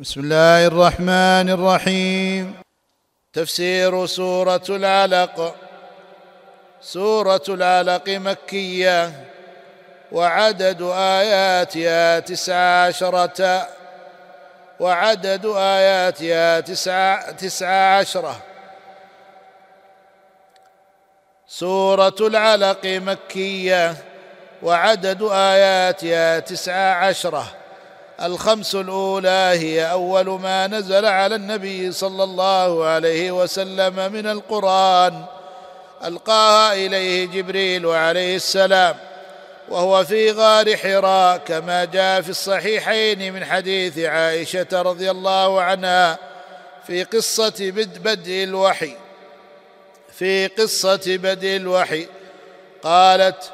بسم الله الرحمن الرحيم. تفسير سورة العلق. سورة العلق مكية. وعدد آياتها تسع عشرة. وعدد آياتها تسع, تسع عشرة. سورة العلق مكية. وعدد آياتها تسع عشرة. الخمس الأولى هي أول ما نزل على النبي صلى الله عليه وسلم من القرآن ألقاها إليه جبريل عليه السلام وهو في غار حراء كما جاء في الصحيحين من حديث عائشة رضي الله عنها في قصة بدء الوحي. في قصة بدء الوحي. قالت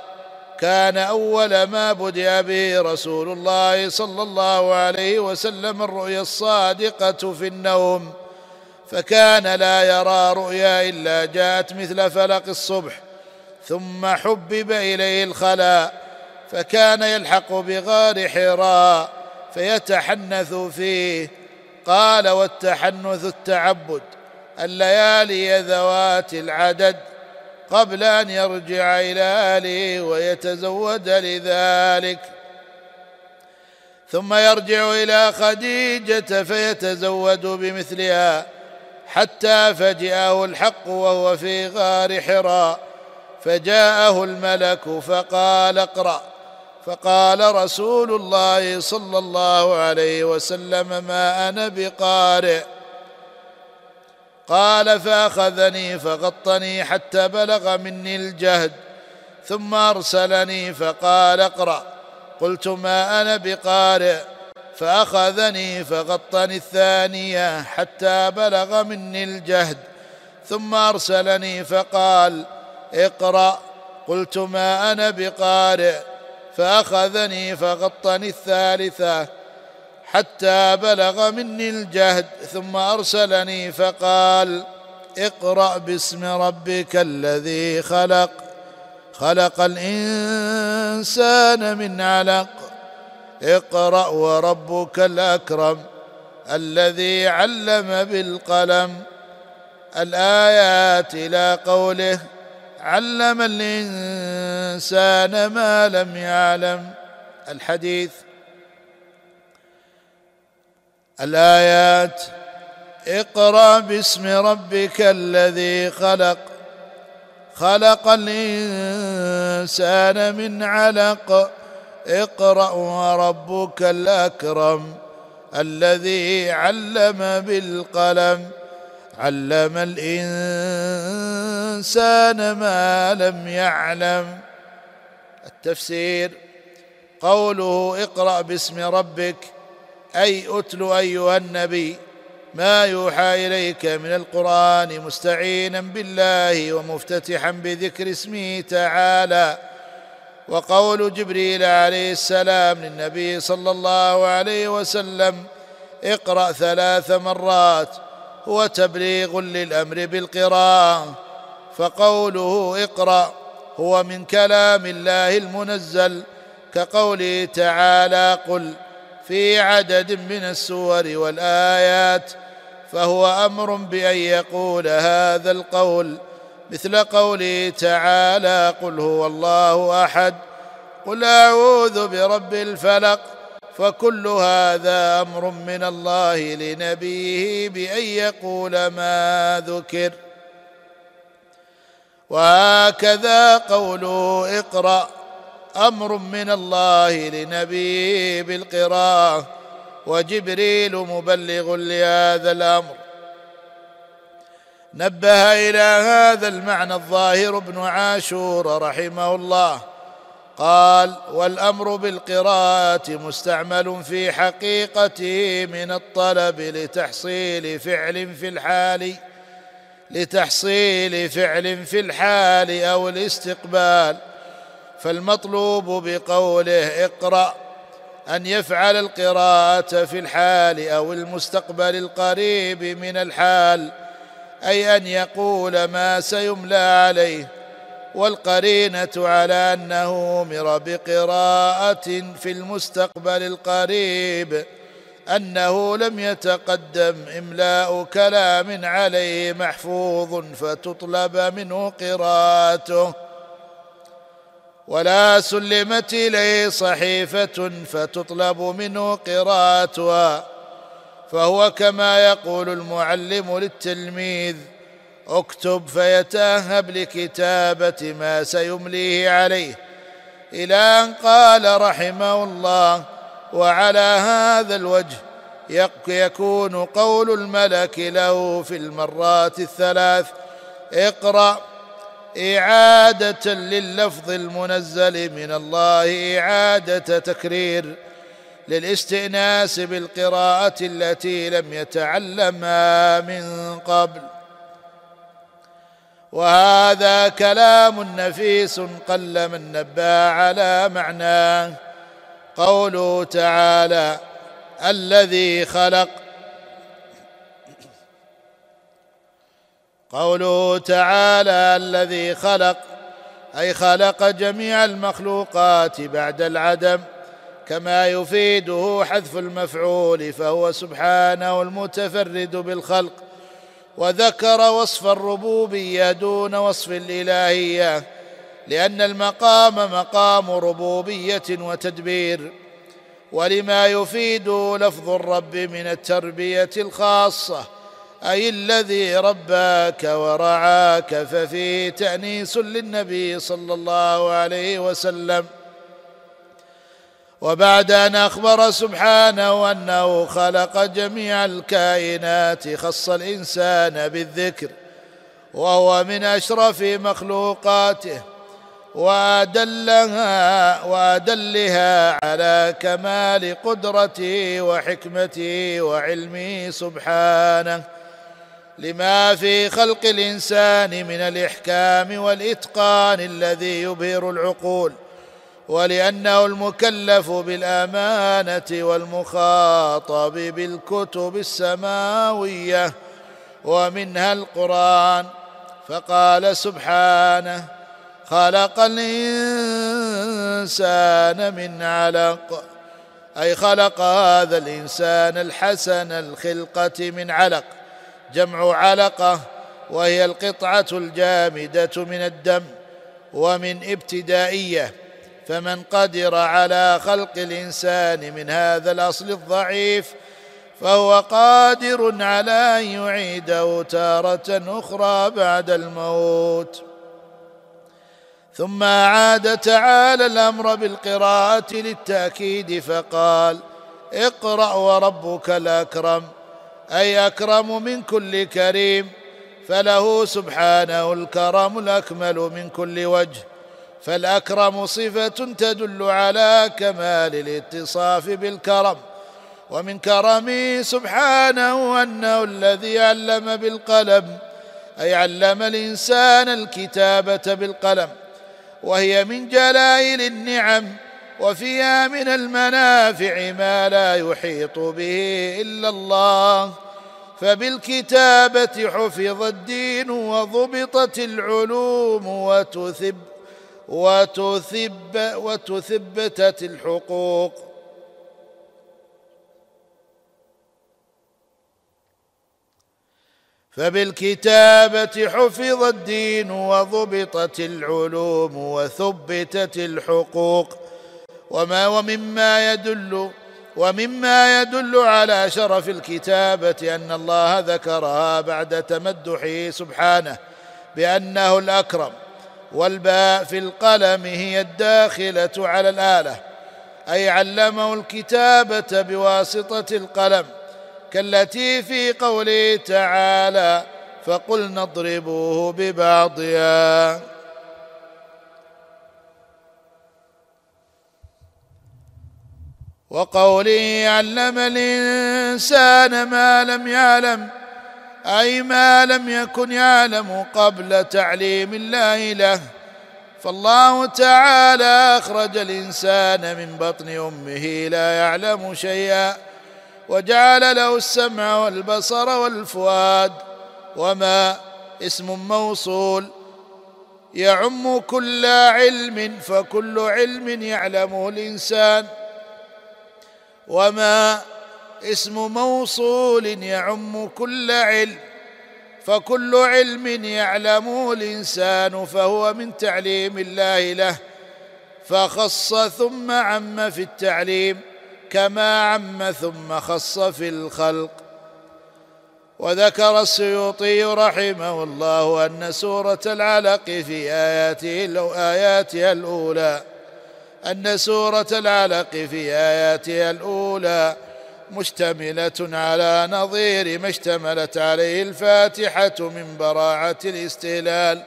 كان أول ما بدأ به رسول الله صلى الله عليه وسلم الرؤيا الصادقة في النوم فكان لا يرى رؤيا إلا جاءت مثل فلق الصبح ثم حبب إليه الخلاء فكان يلحق بغار حراء فيتحنث فيه قال والتحنث التعبد الليالي ذوات العدد قبل أن يرجع إلى أهله ويتزود لذلك. ثم يرجع إلى خديجة فيتزود بمثلها حتى فجأه الحق وهو في غار حراء. فجاءه الملك فقال اقرأ. فقال رسول الله صلى الله عليه وسلم ما أنا بقارئ. قال فأخذني فغطني حتى بلغ مني الجهد ثم أرسلني فقال اقرأ. قلت ما أنا بقارئ. فأخذني فغطني الثانية حتى بلغ مني الجهد ثم أرسلني فقال اقرأ. قلت ما أنا بقارئ. فأخذني فغطني الثالثة حتى بلغ مني الجهد ثم أرسلني فقال اقرأ باسم ربك الذي خلق خلق الإنسان من علق. اقرأ وربك الأكرم الذي علم بالقلم. الآيات إلى قوله علم الإنسان ما لم يعلم. الحديث الآيات. اقرأ باسم ربك الذي خلق. خلق الإنسان من علق. اقرأ وربك الأكرم الذي علم بالقلم. علم الإنسان ما لم يعلم. التفسير. قوله اقرأ باسم ربك أي اتل أيها النبي ما يوحى إليك من القرآن مستعينا بالله ومفتتحا بذكر اسمه تعالى. وقول جبريل عليه السلام للنبي صلى الله عليه وسلم اقرأ ثلاث مرات هو تبليغ للأمر بالقراءه فقوله اقرأ هو من كلام الله المنزل كقوله تعالى قل في عدد من السور والآيات فهو أمر بأن يقول هذا القول مثل قوله تعالى قل هو الله أحد قل أعوذ برب الفلق. فكل هذا أمر من الله لنبيه بأن يقول ما ذكر. وهكذا قوله اقرأ أمر من الله لنبيه بالقراءة وجبريل مبلغ لهذا الأمر. نبه إلى هذا المعنى الظاهر ابن عاشور رحمه الله. قال والأمر بالقراءة مستعمل في حقيقته من الطلب لتحصيل فعل في الحال لتحصيل فعل في الحال أو الاستقبال. فالمطلوب بقوله اقرأ أن يفعل القراءة في الحال أو المستقبل القريب من الحال أي أن يقول ما سيملى عليه والقرينة على أنه أمر بقراءة في المستقبل القريب أنه لم يتقدم إملاء كلام عليه محفوظ فتطلب منه قراءته. ولا سلمت إليه صحيفة فتطلب منه قراءتها. فهو كما يقول المعلم للتلميذ اكتب فيتاهب لكتابة ما سيمليه عليه. إلى أن قال رحمه الله وعلى هذا الوجه يكون قول الملك له في المرات الثلاث اقرأ إعادة لللفظ المنزل من الله إعادة تكرير للاستئناس بالقراءة التي لم يتعلمها من قبل. وهذا كلام نفيس قل من نبى على معناه. قوله تعالى الذي خلق قوله تعالى الذي خلق أي خلق جميع المخلوقات بعد العدم كما يفيده حذف المفعول فهو سبحانه المتفرد بالخلق وذكر وصف الربوبية دون وصف الإلهية لأن المقام مقام ربوبية وتدبير ولما يفيد لفظ الرب من التربية الخاصة أي الذي رباك ورعاك ففيه تأنيس للنبي صلى الله عليه وسلم. وبعد أن أخبر سبحانه أنه خلق جميع الكائنات خص الإنسان بالذكر وهو من أشرف مخلوقاته وأدلها وأدلها على كمال قدرته وحكمته وعلمه سبحانه. لما في خلق الإنسان من الإحكام والإتقان الذي يبهر العقول ولأنه المكلف بالأمانة والمخاطب بالكتب السماوية ومنها القرآن. فقال سبحانه خلق الإنسان من علق أي خلق هذا الإنسان الحسن الخلقة من علق. جمع علقة وهي القطعة الجامدة من الدم ومن ابتدائية. فمن قدر على خلق الإنسان من هذا الأصل الضعيف فهو قادر على أن يعيده تارة أخرى بعد الموت. ثم اعاد تعالى الأمر بالقراءة للتأكيد فقال اقرأ وربك الأكرم. أي أكرم من كل كريم فله سبحانه الكرم الأكمل من كل وجه فالأكرم صفة تدل على كمال الاتصاف بالكرم ومن كرمه سبحانه أنه الذي علم بالقلم أي علم الإنسان الكتابة بالقلم وهي من جلائل النعم وفيها من المنافع ما لا يحيط به إلا الله. فبالكتابة حفظ الدين وضبطت العلوم وتثب وتثب وتثبتت الحقوق. فبالكتابة حفظ الدين وضبطت العلوم وثبتت الحقوق. وما ومما يدل ومما يدل على شرف الكتابة أن الله ذكرها بعد تمدحه سبحانه بأنه الأكرم والباء في القلم هي الداخلة على الآلة أي علمه الكتابة بواسطة القلم كالتي في قوله تعالى فقلنا اضربوه ببعضها وقوله علم الإنسان ما لم يعلم أي ما لم يكن يعلم قبل تعليم الله له. فالله تعالى أخرج الإنسان من بطن أمه لا يعلم شيئا وجعل له السمع والبصر والفؤاد وما اسم موصول يعم كل علم فكل علم يعلمه الإنسان. وما اسم موصول يعم كل علم فكل علم يعلمه الإنسان فهو من تعليم الله له فخص ثم عم في التعليم كما عم ثم خص في الخلق. وذكر السيوطي رحمه الله أن سورة العلق في آياته آياتها الأولى. أن سورة العلق في آياتها الأولى مشتملة على نظير ما اشتملت عليه الفاتحة من براعة الاستهلال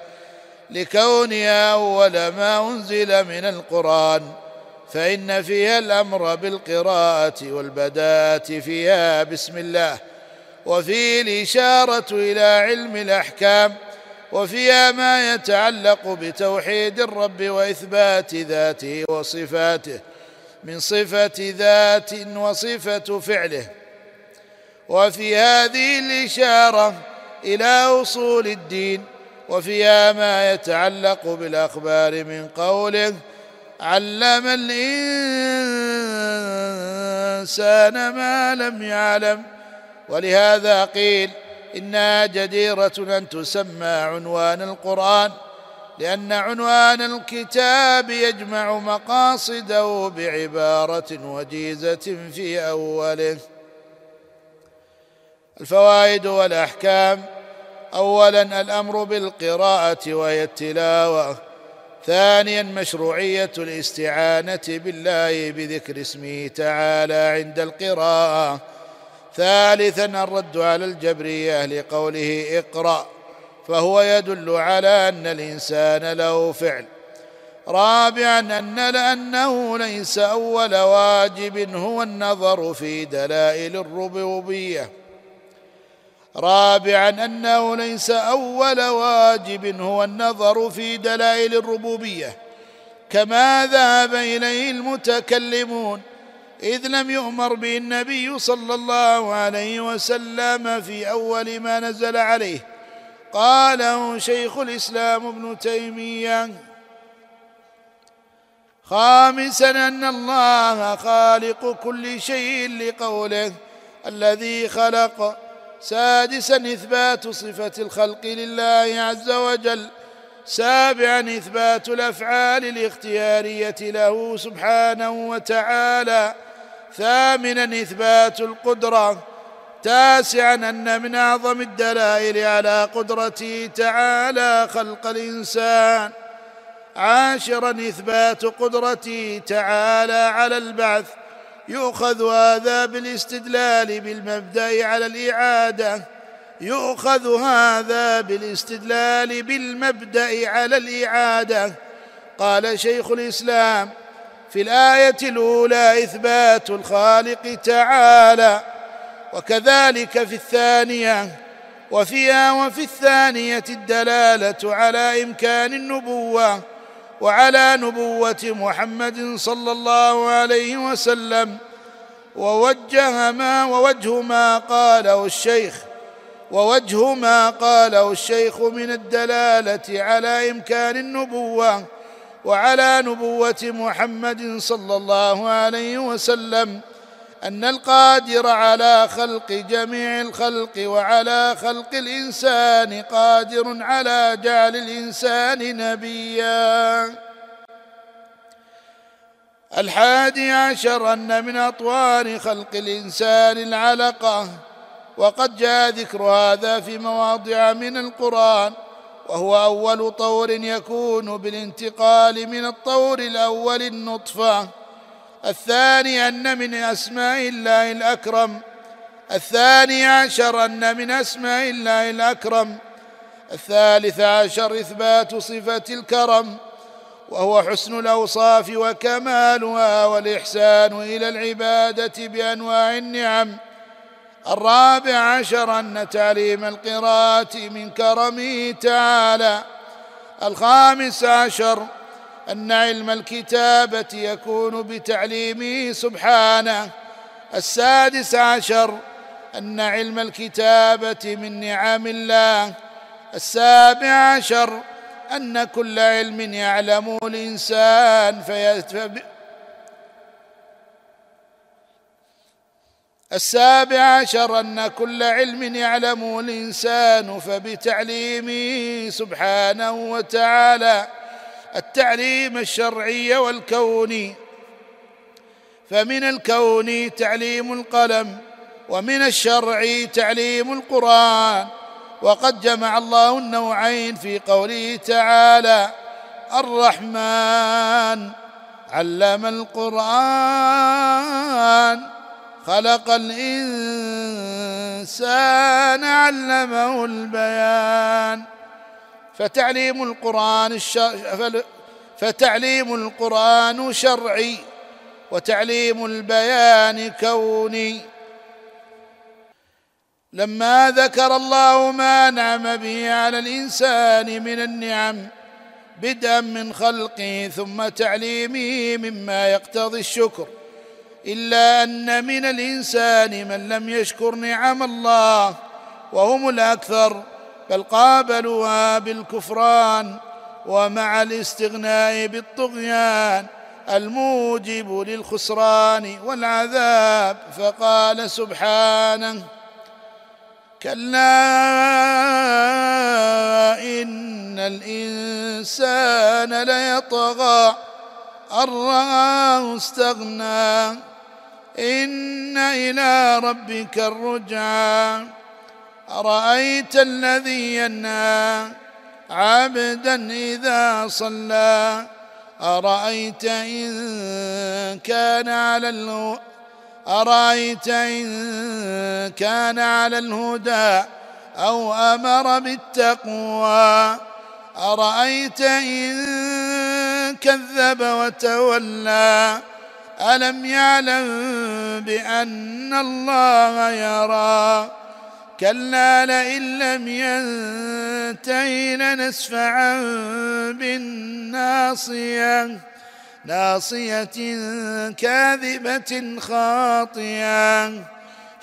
لكونها أول ما أنزل من القرآن فإن فيها الأمر بالقراءة والبداءة فيها بسم الله وفيه الإشارة إلى علم الأحكام وفيها ما يتعلق بتوحيد الرب وإثبات ذاته وصفاته من صفة ذات وصفة فعله. وفي هذه الإشارة إلى أصول الدين وفيها ما يتعلق بالأخبار من قوله علم الإنسان ما لم يعلم. ولهذا قيل انها جديرة أن تسمى عنوان القرآن لأن عنوان الكتاب يجمع مقاصده بعبارة وجيزة في أوله. الفوائد والأحكام اولا الأمر بالقراءة وهي التلاوة. ثانيا مشروعية الاستعانة بالله بذكر اسمه تعالى عند القراءة. ثالثا الرد على الجبريه لقوله اقرأ فهو يدل على أن الإنسان له فعل. رابعا أن لأنه ليس أول واجب هو النظر في دلائل الربوبية. رابعا أنه ليس أول واجب هو النظر في دلائل الربوبية. كما ذهب إليه المتكلمون إذ لم يؤمر به النبي صلى الله عليه وسلم في أول ما نزل عليه. قاله شيخ الإسلام ابن تيمية خامسا أن الله خالق كل شيء لقوله الذي خلق. سادسا إثبات صفة الخلق لله عز وجل. سابعا إثبات الأفعال الاختيارية له سبحانه وتعالى. ثامنا إثبات القدرة تاسعا أن من أعظم الدلائل على قدرته تعالى خلق الإنسان. عاشرا إثبات قدرته تعالى على البعث يؤخذ هذا بالاستدلال بالمبدأ على الإعادة يؤخذ هذا بالاستدلال بالمبدأ على الإعادة. قال شيخ الإسلام في الآية الأولى إثبات الخالق تعالى وكذلك في الثانية وفيها وفي الثانية الدلالة على إمكان النبوة وعلى نبوة محمد صلى الله عليه وسلم. ووجه ما ووجه ما قاله الشيخ ووجه ما قاله الشيخ من الدلالة على إمكان النبوة وعلى نبوة محمد صلى الله عليه وسلم أن القادر على خلق جميع الخلق وعلى خلق الإنسان قادر على جعل الإنسان نبيا. الحادي عشر أن من أطوار خلق الإنسان العلقة وقد جاء ذكر هذا في مواضع من القرآن. وهو أول طور يكون بالانتقال من الطور الأول النطفة. الثاني أن من أسماء الله الأكرم. الثاني عشر أن من أسماء الله الأكرم. الثالث عشر إثبات صفة الكرم. وهو حسن الأوصاف وكمالها والإحسان إلى العبادة بأنواع النعم. الرابع عشر أن تعليم القراءة من كرمه تعالى. الخامس عشر أن علم الكتابة يكون بتعليمه سبحانه. السادس عشر أن علم الكتابة من نعم الله. السابع عشر أن كل علم يعلمه الإنسان السابع عشر أن كل علم يعلمه الإنسان فبتعليمه سبحانه وتعالى التعليم الشرعي والكوني فمن الكون تعليم القلم ومن الشرع تعليم القرآن. وقد جمع الله النوعين في قوله تعالى الرحمن علم القرآن. خلق الإنسان علمه البيان. فتعليم القرآن فتعليم القرآن شرعي وتعليم البيان كوني. لما ذكر الله ما نعم به على الإنسان من النعم بدءا من خلقه ثم تعليمه مما يقتضي الشكر. إلا أن من الإنسان من لم يشكر نعم الله وهم الأكثر بل قابلوها بالكفران ومع الاستغناء بالطغيان الموجب للخسران والعذاب. فقال سبحانه كلا إن الإنسان ليطغى أن رآه استغنى. إن إلى ربك الرجعى. أرأيت الذي ينهى عبدا إذا صلى. أرأيت إن كان على أرأيت إن كان على الهدى أو أمر بالتقوى. أرأيت إن كذب وتولى. ألم يعلم بأن الله يرى؟ كلا لئن لم ينته لنسفعا بالناصية ناصية كاذبة خاطيه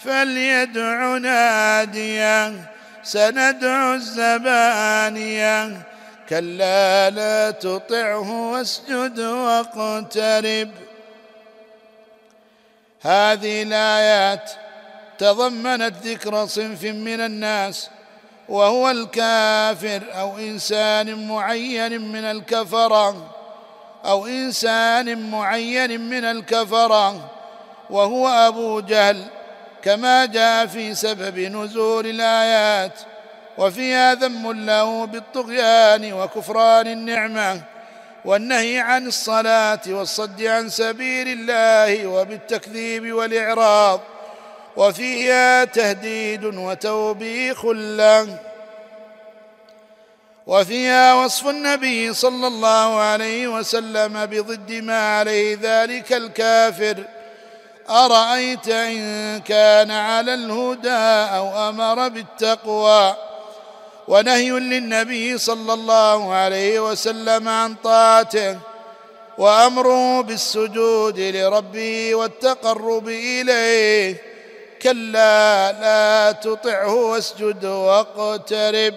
فليدع ناديه سندع الزبانية. كلا لا تطعه واسجد واقترب. هذه الآيات تضمنت ذكر صنف من الناس وهو الكافر أو إنسان معين من الكفرة أو إنسان معين من الكفرة وهو أبو جهل كما جاء في سبب نزول الآيات وفيها ذم له بالطغيان وكفران النعمة. والنهي عن الصلاة والصد عن سبيل الله وبالتكذيب والإعراض وفيها تهديد وتوبيخ له. وفيها وصف النبي صلى الله عليه وسلم بضد ما عليه ذلك الكافر. أرأيت إن كان على الهدى أو أمر بالتقوى؟ ونهي للنبي صلى الله عليه وسلم عن طاعته وأمره بالسجود لربه والتقرب إليه. كلا لا تطعه واسجد واقترب.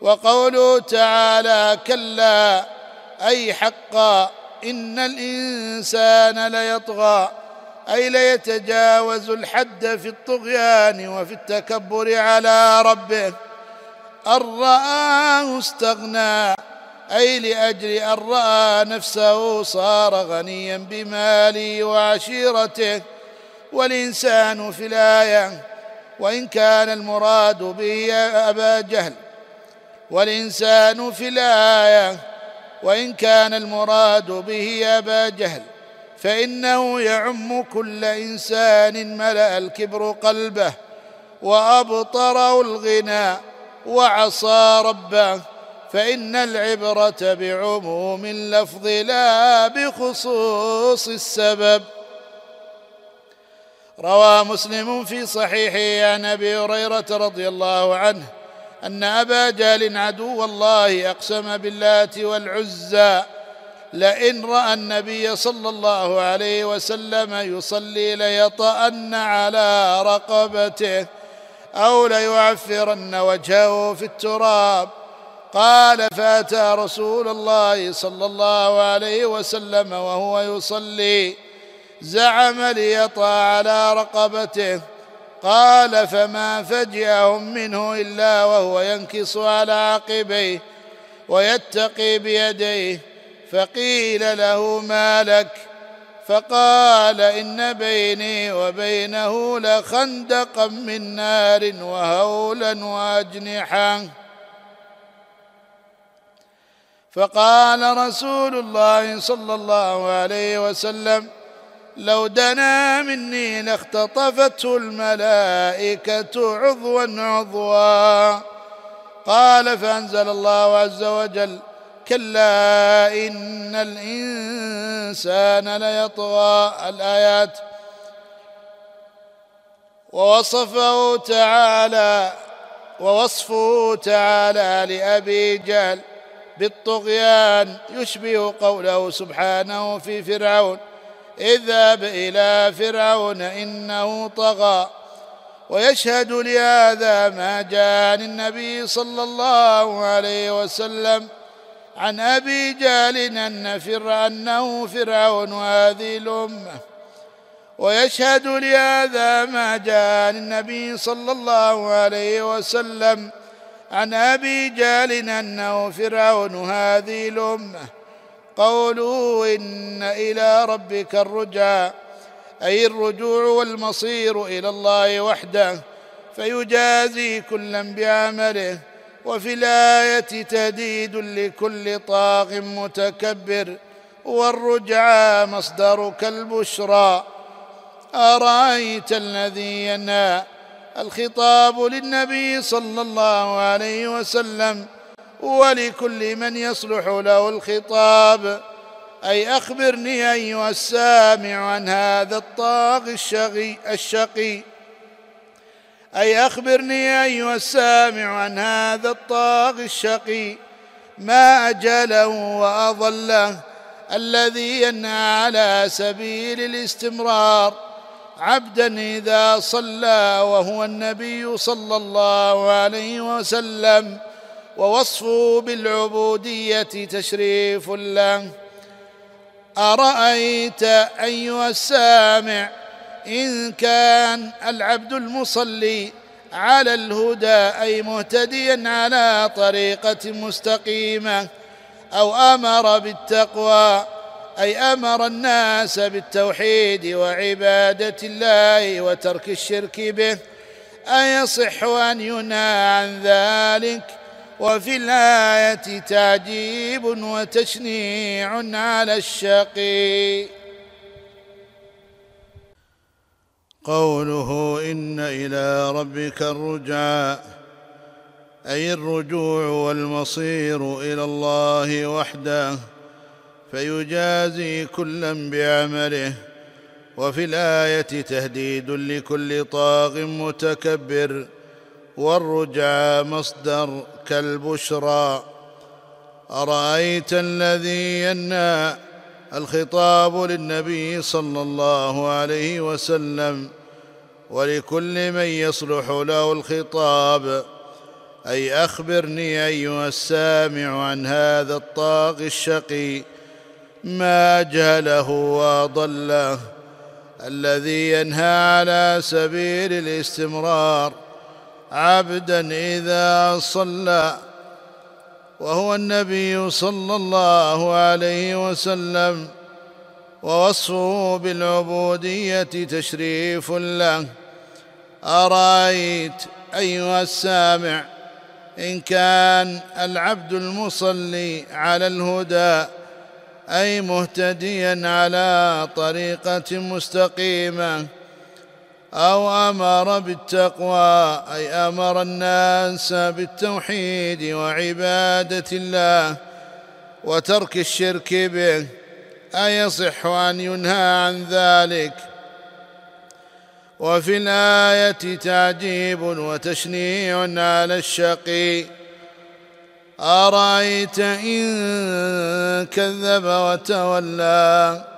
وقوله تعالى كلا أي حقا إن الإنسان ليطغى أي ليتجاوز الحد في الطغيان وفي التكبر على ربه. ان راه استغنى أي لأجل أن رأى نفسه صار غنيا بماله وعشيرته. والإنسان في الآية وإن كان المراد به أبا جهل. والإنسان في الآية وإن كان المراد به أبا جهل فإنه يعم كل إنسان ملأ الكبر قلبه وأبطره الغنى وعصى ربه فإن العبرة بعموم اللفظ لا بخصوص السبب. روى مسلم في صحيحه عن أبي هريرة رضي الله عنه أن أبا جهل عدو الله أقسم باللات والعزى لئن رأى النبي صلى الله عليه وسلم يصلي ليطأن على رقبته. أو ليعفرن وجهه في التراب. قال فأتى رسول الله صلى الله عليه وسلم وهو يصلي. زعم ليطى على رقبته. قال فما فجأهم منه إلا وهو ينكص على عقبيه ويتقي بيديه. فقيل له ما لك؟ فقال إن بيني وبينه لخندقا من نار وهولا وأجنحا. فقال رسول الله صلى الله عليه وسلم لو دنا مني لاختطفته الملائكة عضوا عضوا. قال فأنزل الله عز وجل كلا إن الإنسان ليطغى الآيات. ووصفه تعالى ووصفه تعالى لأبي جهل بالطغيان يشبه قوله سبحانه في فرعون اذهب إلى فرعون إنه طغى ويشهد لهذا ما جاء عن النبي صلى الله عليه وسلم. عن أبي جهل إن فرع أنه فرعون هذه الامه ويشهد لهذا ما جاء عن النبي صلى الله عليه وسلم عن أبي جهل أنه فرعون هذه الامه قوله إن إلى ربك الرجعى أي الرجوع والمصير إلى الله وحده فيجازي كلا بعمله وفي الآية تهديد لكل طاغ متكبر والرجعى مصدرك البشرى أرأيت الذي ينهى الخطاب للنبي صلى الله عليه وسلم؟ ولكل من يصلح له الخطاب؟ أي أخبرني أيها السامع عن هذا الطاغي الشقي الشقي. أي أخبرني أيها السامع عن هذا الطاغي الشقي ما أجله وأضله الذي ينهى على سبيل الاستمرار عبدا إذا صلى وهو النبي صلى الله عليه وسلم ووصفه بالعبودية تشريف له. أرأيت أيها السامع إن كان العبد المصلي على الهدى أي مهتديا على طريقة مستقيمة أو أمر بالتقوى أي أمر الناس بالتوحيد وعبادة الله وترك الشرك به أيصح أن ينهى عن ذلك؟ وفي الآية تعجيب وتشنيع على الشقي. قوله إن إلى ربك الرجعى أي الرجوع والمصير إلى الله وحده فيجازي كلا بعمله وفي الآية تهديد لكل طاغ متكبر والرجعى مصدر كالبشرى. أرأيت الذي ينهى الخطاب للنبي صلى الله عليه وسلم ولكل من يصلح له الخطاب. أي أخبرني أيها السامع عن هذا الطاغي الشقي ما جهله واضله الذي ينهى على سبيل الاستمرار عبدا إذا صلى. وهو النبي صلى الله عليه وسلم ووصفه بالعبودية تشريف له. أرأيت أيها السامع إن كان العبد المصلي على الهدى أي مهتديا على طريقة مستقيمة أو أمر بالتقوى أي أمر الناس بالتوحيد وعبادة الله وترك الشرك به أيصح أن ينهى عن ذلك؟ وفي الآية تعجيب وتشنيع على الشقي أرأيت إن كذب وتولى؟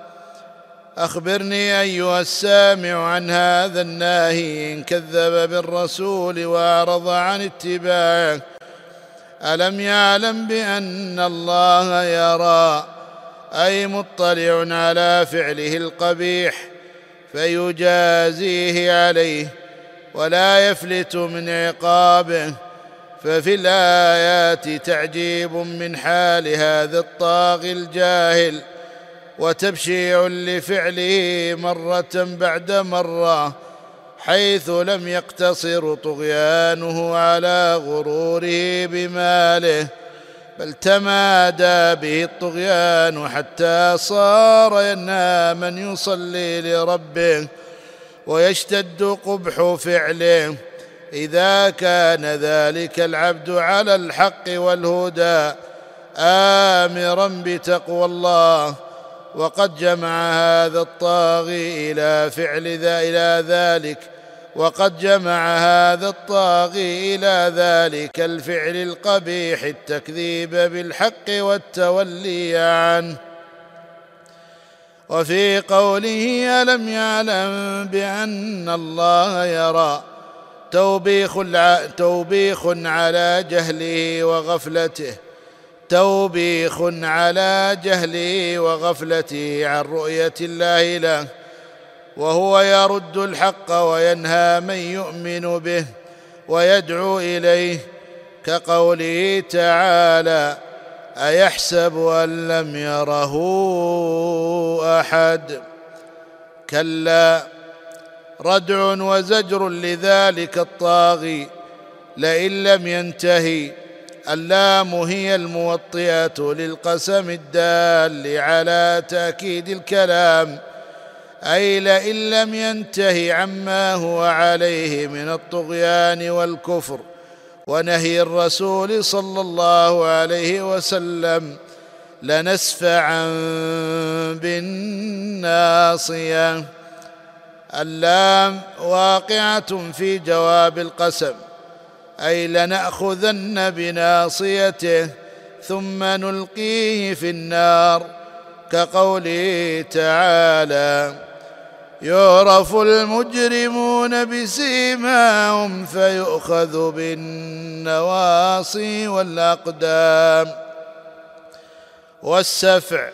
أخبرني أيها السامع عن هذا الناهي إن كذب بالرسول وأعرض عن اتباعه. ألم يعلم بأن الله يرى؟ أي مطلع على فعله القبيح فيجازيه عليه ولا يفلت من عقابه. ففي الآيات تعجيب من حال هذا الطاغي الجاهل. وتبشيع لفعله مرة بعد مرة حيث لم يقتصر طغيانه على غروره بماله بل تمادى به الطغيان حتى صار ينهى من يصلي لربه ويشتد قبح فعله. إذا كان ذلك العبد على الحق والهدى آمرا بتقوى الله. وقد جمع هذا الطاغي إلى فعل ذا إلى ذلك. وقد جمع هذا الطاغي إلى ذلك الفعل القبيح التكذيب بالحق والتولي عنه. وفي قوله ألم يعلم بأن الله يرى توبيخ توبيخ على جهله وغفلته. توبيخ على جهله وغفلته عن رؤية الله له وهو يرد الحق وينهى من يؤمن به ويدعو إليه كقوله تعالى أيحسب أن لم يره أحد؟ كلا. ردع وزجر لذلك الطاغي لئن لم ينتهي اللام هي الموطئة للقسم الدال على تأكيد الكلام. أي لئن لم ينته عما هو عليه من الطغيان والكفر ونهي الرسول صلى الله عليه وسلم لنسفعا بالناصية. اللام واقعة في جواب القسم. أي لنأخذن بناصيته ثم نلقيه في النار كقوله تعالى يعرف المجرمون بسيماهم فيؤخذ بالنواصي والاقدام. والسفع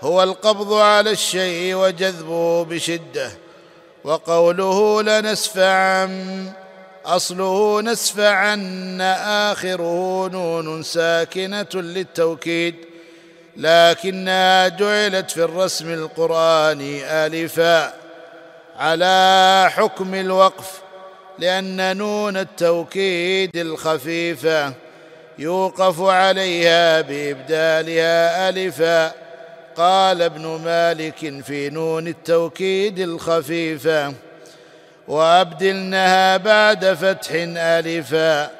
هو القبض على الشيء وجذبه بشده وقوله لنسفعا أصله نسفعن آخره نون ساكنة للتوكيد لكنها جعلت في الرسم القراني آلفا على حكم الوقف لأن نون التوكيد الخفيفة يوقف عليها بإبدالها آلفا. قال ابن مالك في نون التوكيد الخفيفة وابدلنها بعد فتح آلفا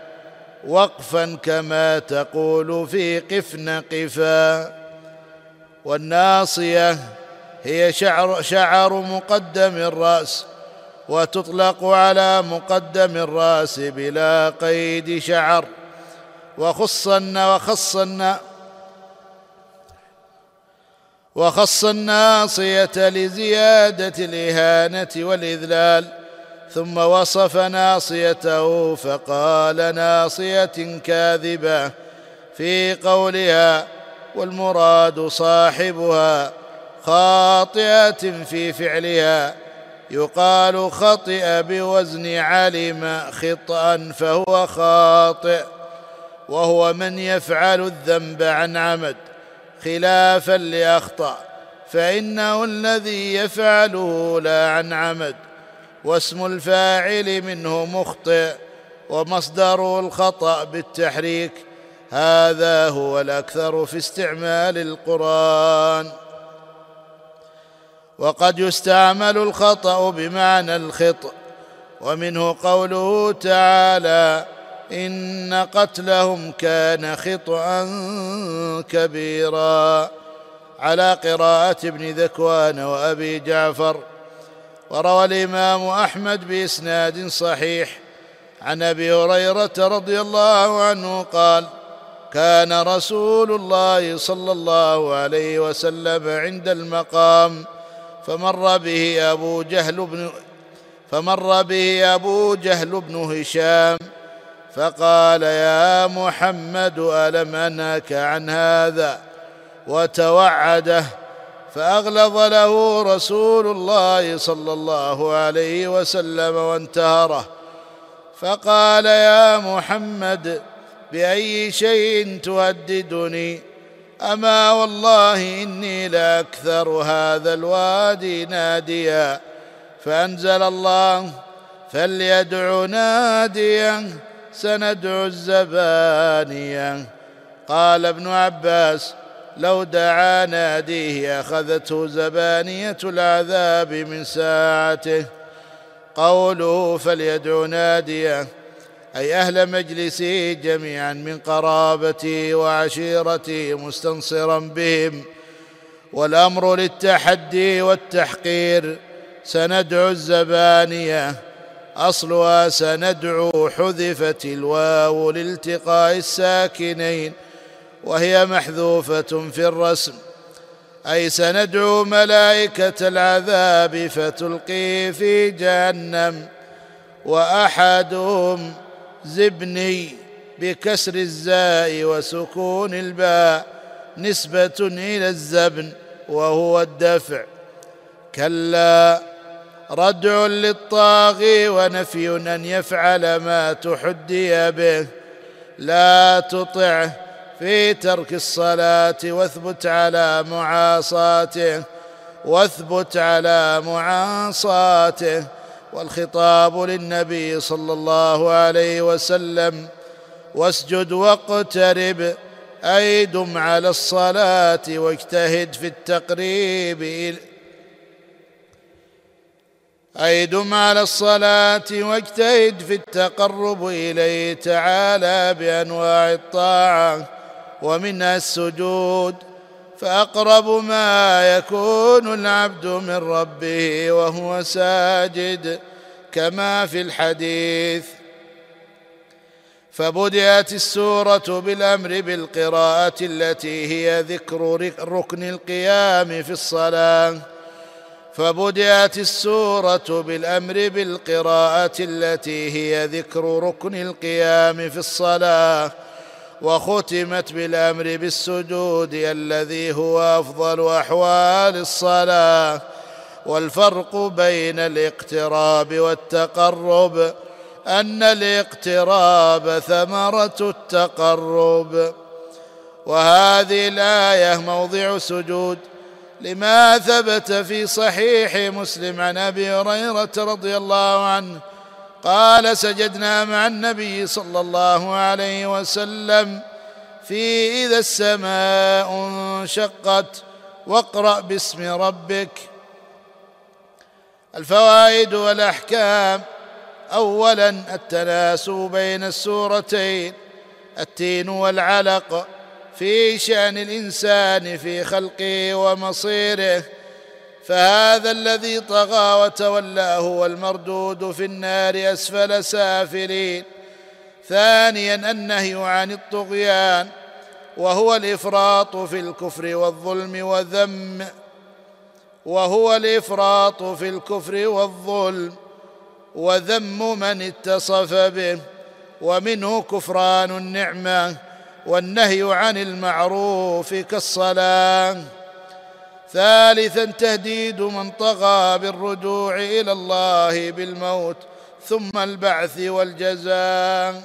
وقفا كما تقول في قفن قفا. والناصية هي شعر, شعر مقدم الرأس وتطلق على مقدم الرأس بلا قيد شعر. وخصن وخصن وخص الناصية لزيادة الإهانة والإذلال. ثم وصف ناصيته فقال ناصية كاذبة في قولها والمراد صاحبها خاطئة في فعلها يقال خطئ بوزن علم خطأ فهو خاطئ وهو من يفعل الذنب عن عمد خلافا لأخطأ فإنه الذي يفعله لا عن عمد واسم الفاعل منه مخطئ ومصدره الخطأ بالتحريك. هذا هو الأكثر في استعمال القرآن. وقد يستعمل الخطأ بمعنى الخطء ومنه قوله تعالى إن قتلهم كان خطئا كبيرا. على قراءة ابن ذكوان وأبي جعفر وروى الإمام أحمد بإسناد صحيح. عن أبي هريرة رضي الله عنه قال كان رسول الله صلى الله عليه وسلم عند المقام فمر به أبو جهل بن فمر به أبو جهل بن هشام فقال يا محمد ألم أنهك عن هذا؟ وتوعده فأغلظ له رسول الله صلى الله عليه وسلم وانتهره. فقال يا محمد بأي شيء تهددني؟ أما والله إني لاكثر هذا الوادي ناديا. فأنزل الله فليدع ناديا سندعو الزبانيه قال ابن عباس لو دعا ناديه أخذته زبانية العذاب من ساعته. قوله فليدع ناديه أي أهل مجلسه جميعا من قرابته وعشيرته مستنصرا بهم. والأمر للتحدي والتحقير سندعو الزبانية. أصلها سندعو حذفت الواو لالتقاء الساكنين. وهي محذوفة في الرسم. أي سندعو ملائكة العذاب فتلقي في جهنم. وأحدهم زبني بكسر الزاء وسكون الباء نسبة إلى الزبن وهو الدفع. كلا ردع للطاغي ونفي أن يفعل ما تحدي به. لا تطعه في ترك الصلاة واثبت على معاصاته واثبت على معاصاته. والخطاب للنبي صلى الله عليه وسلم واسجد واقترب أي دم على الصلاة واجتهد في التقريب أي دم على الصلاة واجتهد في التقرب إليه تعالى بأنواع الطاعة. ومنها السجود فأقرب ما يكون العبد من ربه وهو ساجد كما في الحديث. فبدأت السورة بالأمر بالقراءة التي هي ذكر ركن القيام في الصلاة. فبدأت السورة بالأمر بالقراءة التي هي ذكر ركن القيام في الصلاة. وختمت بالأمر بالسجود الذي هو أفضل أحوال الصلاة والفرق بين الاقتراب والتقرب أن الاقتراب ثمرة التقرب. وهذه الآية موضع سجود لما ثبت في صحيح مسلم عن أبي هريرة رضي الله عنه قال سجدنا مع النبي صلى الله عليه وسلم في إذا السماء انشقت واقرأ باسم ربك. الفوائد والأحكام. اولا التناسب بين السورتين. التين والعلق. في شأن الإنسان في خلقه ومصيره. فهذا الذي طغى وتولى هو المردود في النار أسفل سافلين. ثانيا النهي عن الطغيان وهو الإفراط في الكفر والظلم وذم وهو الإفراط في الكفر والظلم وذم من اتصف به ومنه كفران النعمة والنهي عن المعروف كالصلاة. ثالثا تهديد من طغى بالرجوع إلى الله بالموت ثم البعث والجزاء.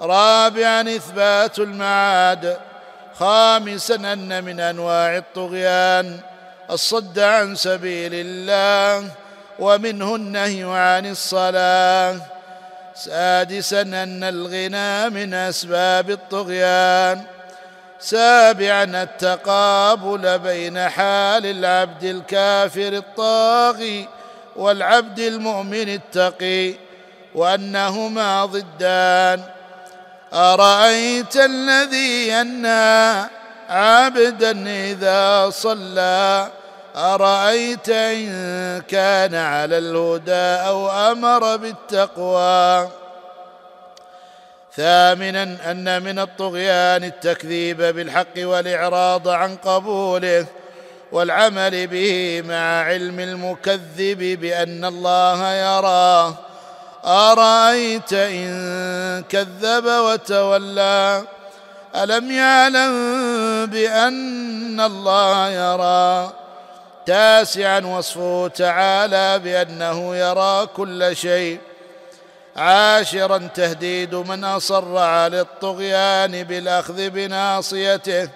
رابعا إثبات المعاد خامسا أن من أنواع الطغيان الصد عن سبيل الله ومنه النهي عن الصلاة. سادسا أن الغنى من أسباب الطغيان سابعا التقابل بين حال العبد الكافر الطاغي والعبد المؤمن التقي وانهما ضدان أرأيت الذي ينهى عبدا إذا صلى؟ أرأيت إن كان على الهدى أو أمر بالتقوى؟ ثامنا أن من الطغيان التكذيب بالحق والإعراض عن قبوله والعمل به مع علم المكذب بأن الله يراه. أرأيت إن كذب وتولى؟ ألم يعلم بأن الله يرى؟ تاسعا وصفه تعالى بأنه يرى كل شيء. عاشرا تهديد من أصر على الطغيان بالأخذ بناصيته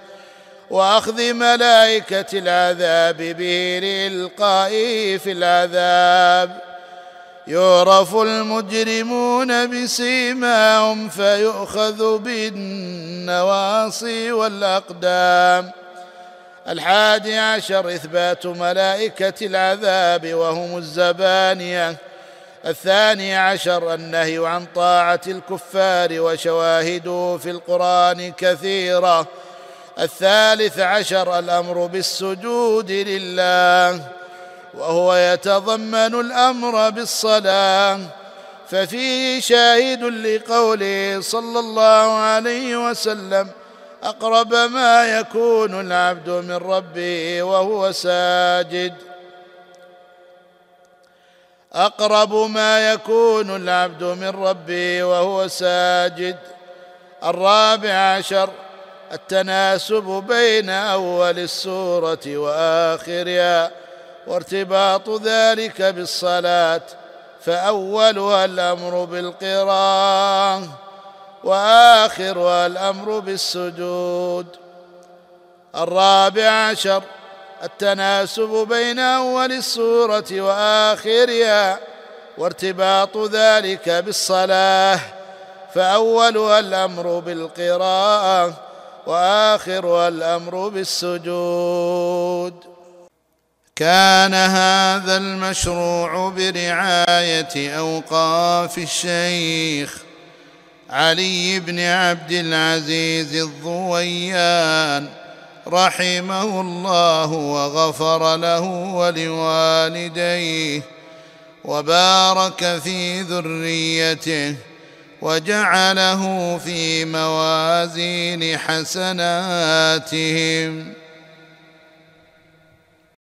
وأخذ ملائكة العذاب به لالقائه في العذاب. يعرف المجرمون بسيماهم فيؤخذ بالنواصي والأقدام. الحادي عشر إثبات ملائكة العذاب وهم الزبانية. الثاني عشر النهي عن طاعة الكفار وشواهده في القرآن كثيرة. الثالث عشر الأمر بالسجود لله وهو يتضمن الأمر بالصلاة. ففيه شاهد لقوله صلى الله عليه وسلم أقرب ما يكون العبد من ربه وهو ساجد. أقرب ما يكون العبد من ربه وهو ساجد. الرابع عشر التناسب بين أول السورة وآخرها وارتباط ذلك بالصلاة فأولها الأمر بالقراءة وآخرها الأمر بالسجود. الرابع عشر التناسب بين أول السورة وآخرها وارتباط ذلك بالصلاة فأولها الأمر بالقراءة واخرها الأمر بالسجود. كان هذا المشروع برعاية أوقاف الشيخ علي بن عبد العزيز الضويان رحمه الله وغفر له ولوالديه وبارك في ذريته وجعله في موازين حسناتهم.